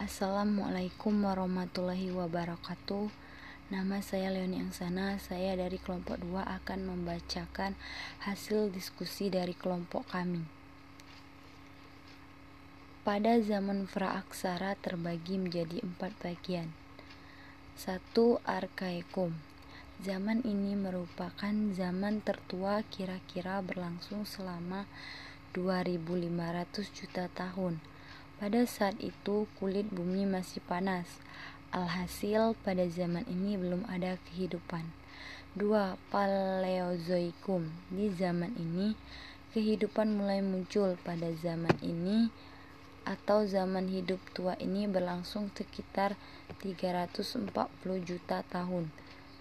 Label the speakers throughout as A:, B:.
A: Assalamualaikum warahmatullahi wabarakatuh. Nama saya Leoni Angsana. Saya dari kelompok 2 akan membacakan hasil diskusi dari kelompok kami. Pada zaman praaksara terbagi menjadi empat bagian. Satu Arkaikum. Zaman ini merupakan zaman tertua kira-kira berlangsung selama 2500 juta tahun pada saat itu kulit bumi masih panas. Alhasil pada zaman ini belum ada kehidupan. 2. Paleozoikum. Di zaman ini kehidupan mulai muncul pada zaman ini atau zaman hidup tua ini berlangsung sekitar 340 juta tahun.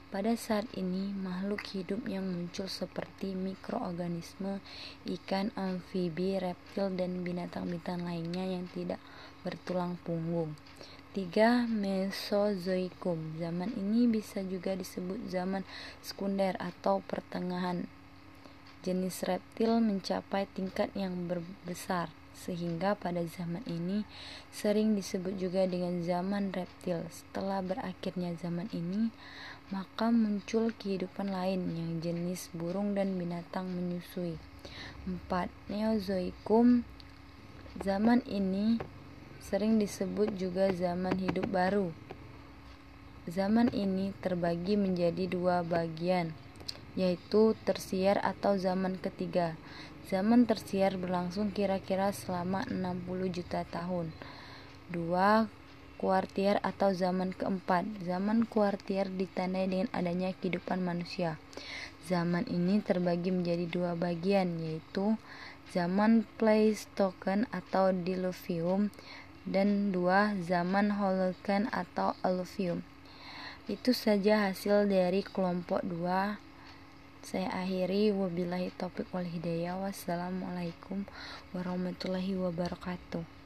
A: Pada saat ini, makhluk hidup yang muncul seperti mikroorganisme, ikan, amfibi, reptil, dan binatang-binatang lainnya yang tidak bertulang punggung. 3. Mesozoikum Zaman ini bisa juga disebut zaman sekunder atau pertengahan. Jenis reptil mencapai tingkat yang besar sehingga pada zaman ini sering disebut juga dengan zaman reptil. Setelah berakhirnya zaman ini, maka muncul kehidupan lain yang jenis burung dan binatang menyusui. 4. Neozoikum Zaman ini sering disebut juga zaman hidup baru. Zaman ini terbagi menjadi dua bagian, yaitu tersier atau zaman ketiga. Zaman tersier berlangsung kira-kira selama 60 juta tahun. Dua kuartier atau zaman keempat. Zaman kuartier ditandai dengan adanya kehidupan manusia. Zaman ini terbagi menjadi dua bagian, yaitu zaman Pleistoken atau Diluvium dan dua zaman Holocene atau Alluvium. Itu saja hasil dari kelompok dua saya akhiri wabillahi taufiq wal hidayah. Wassalamualaikum warahmatullahi wabarakatuh.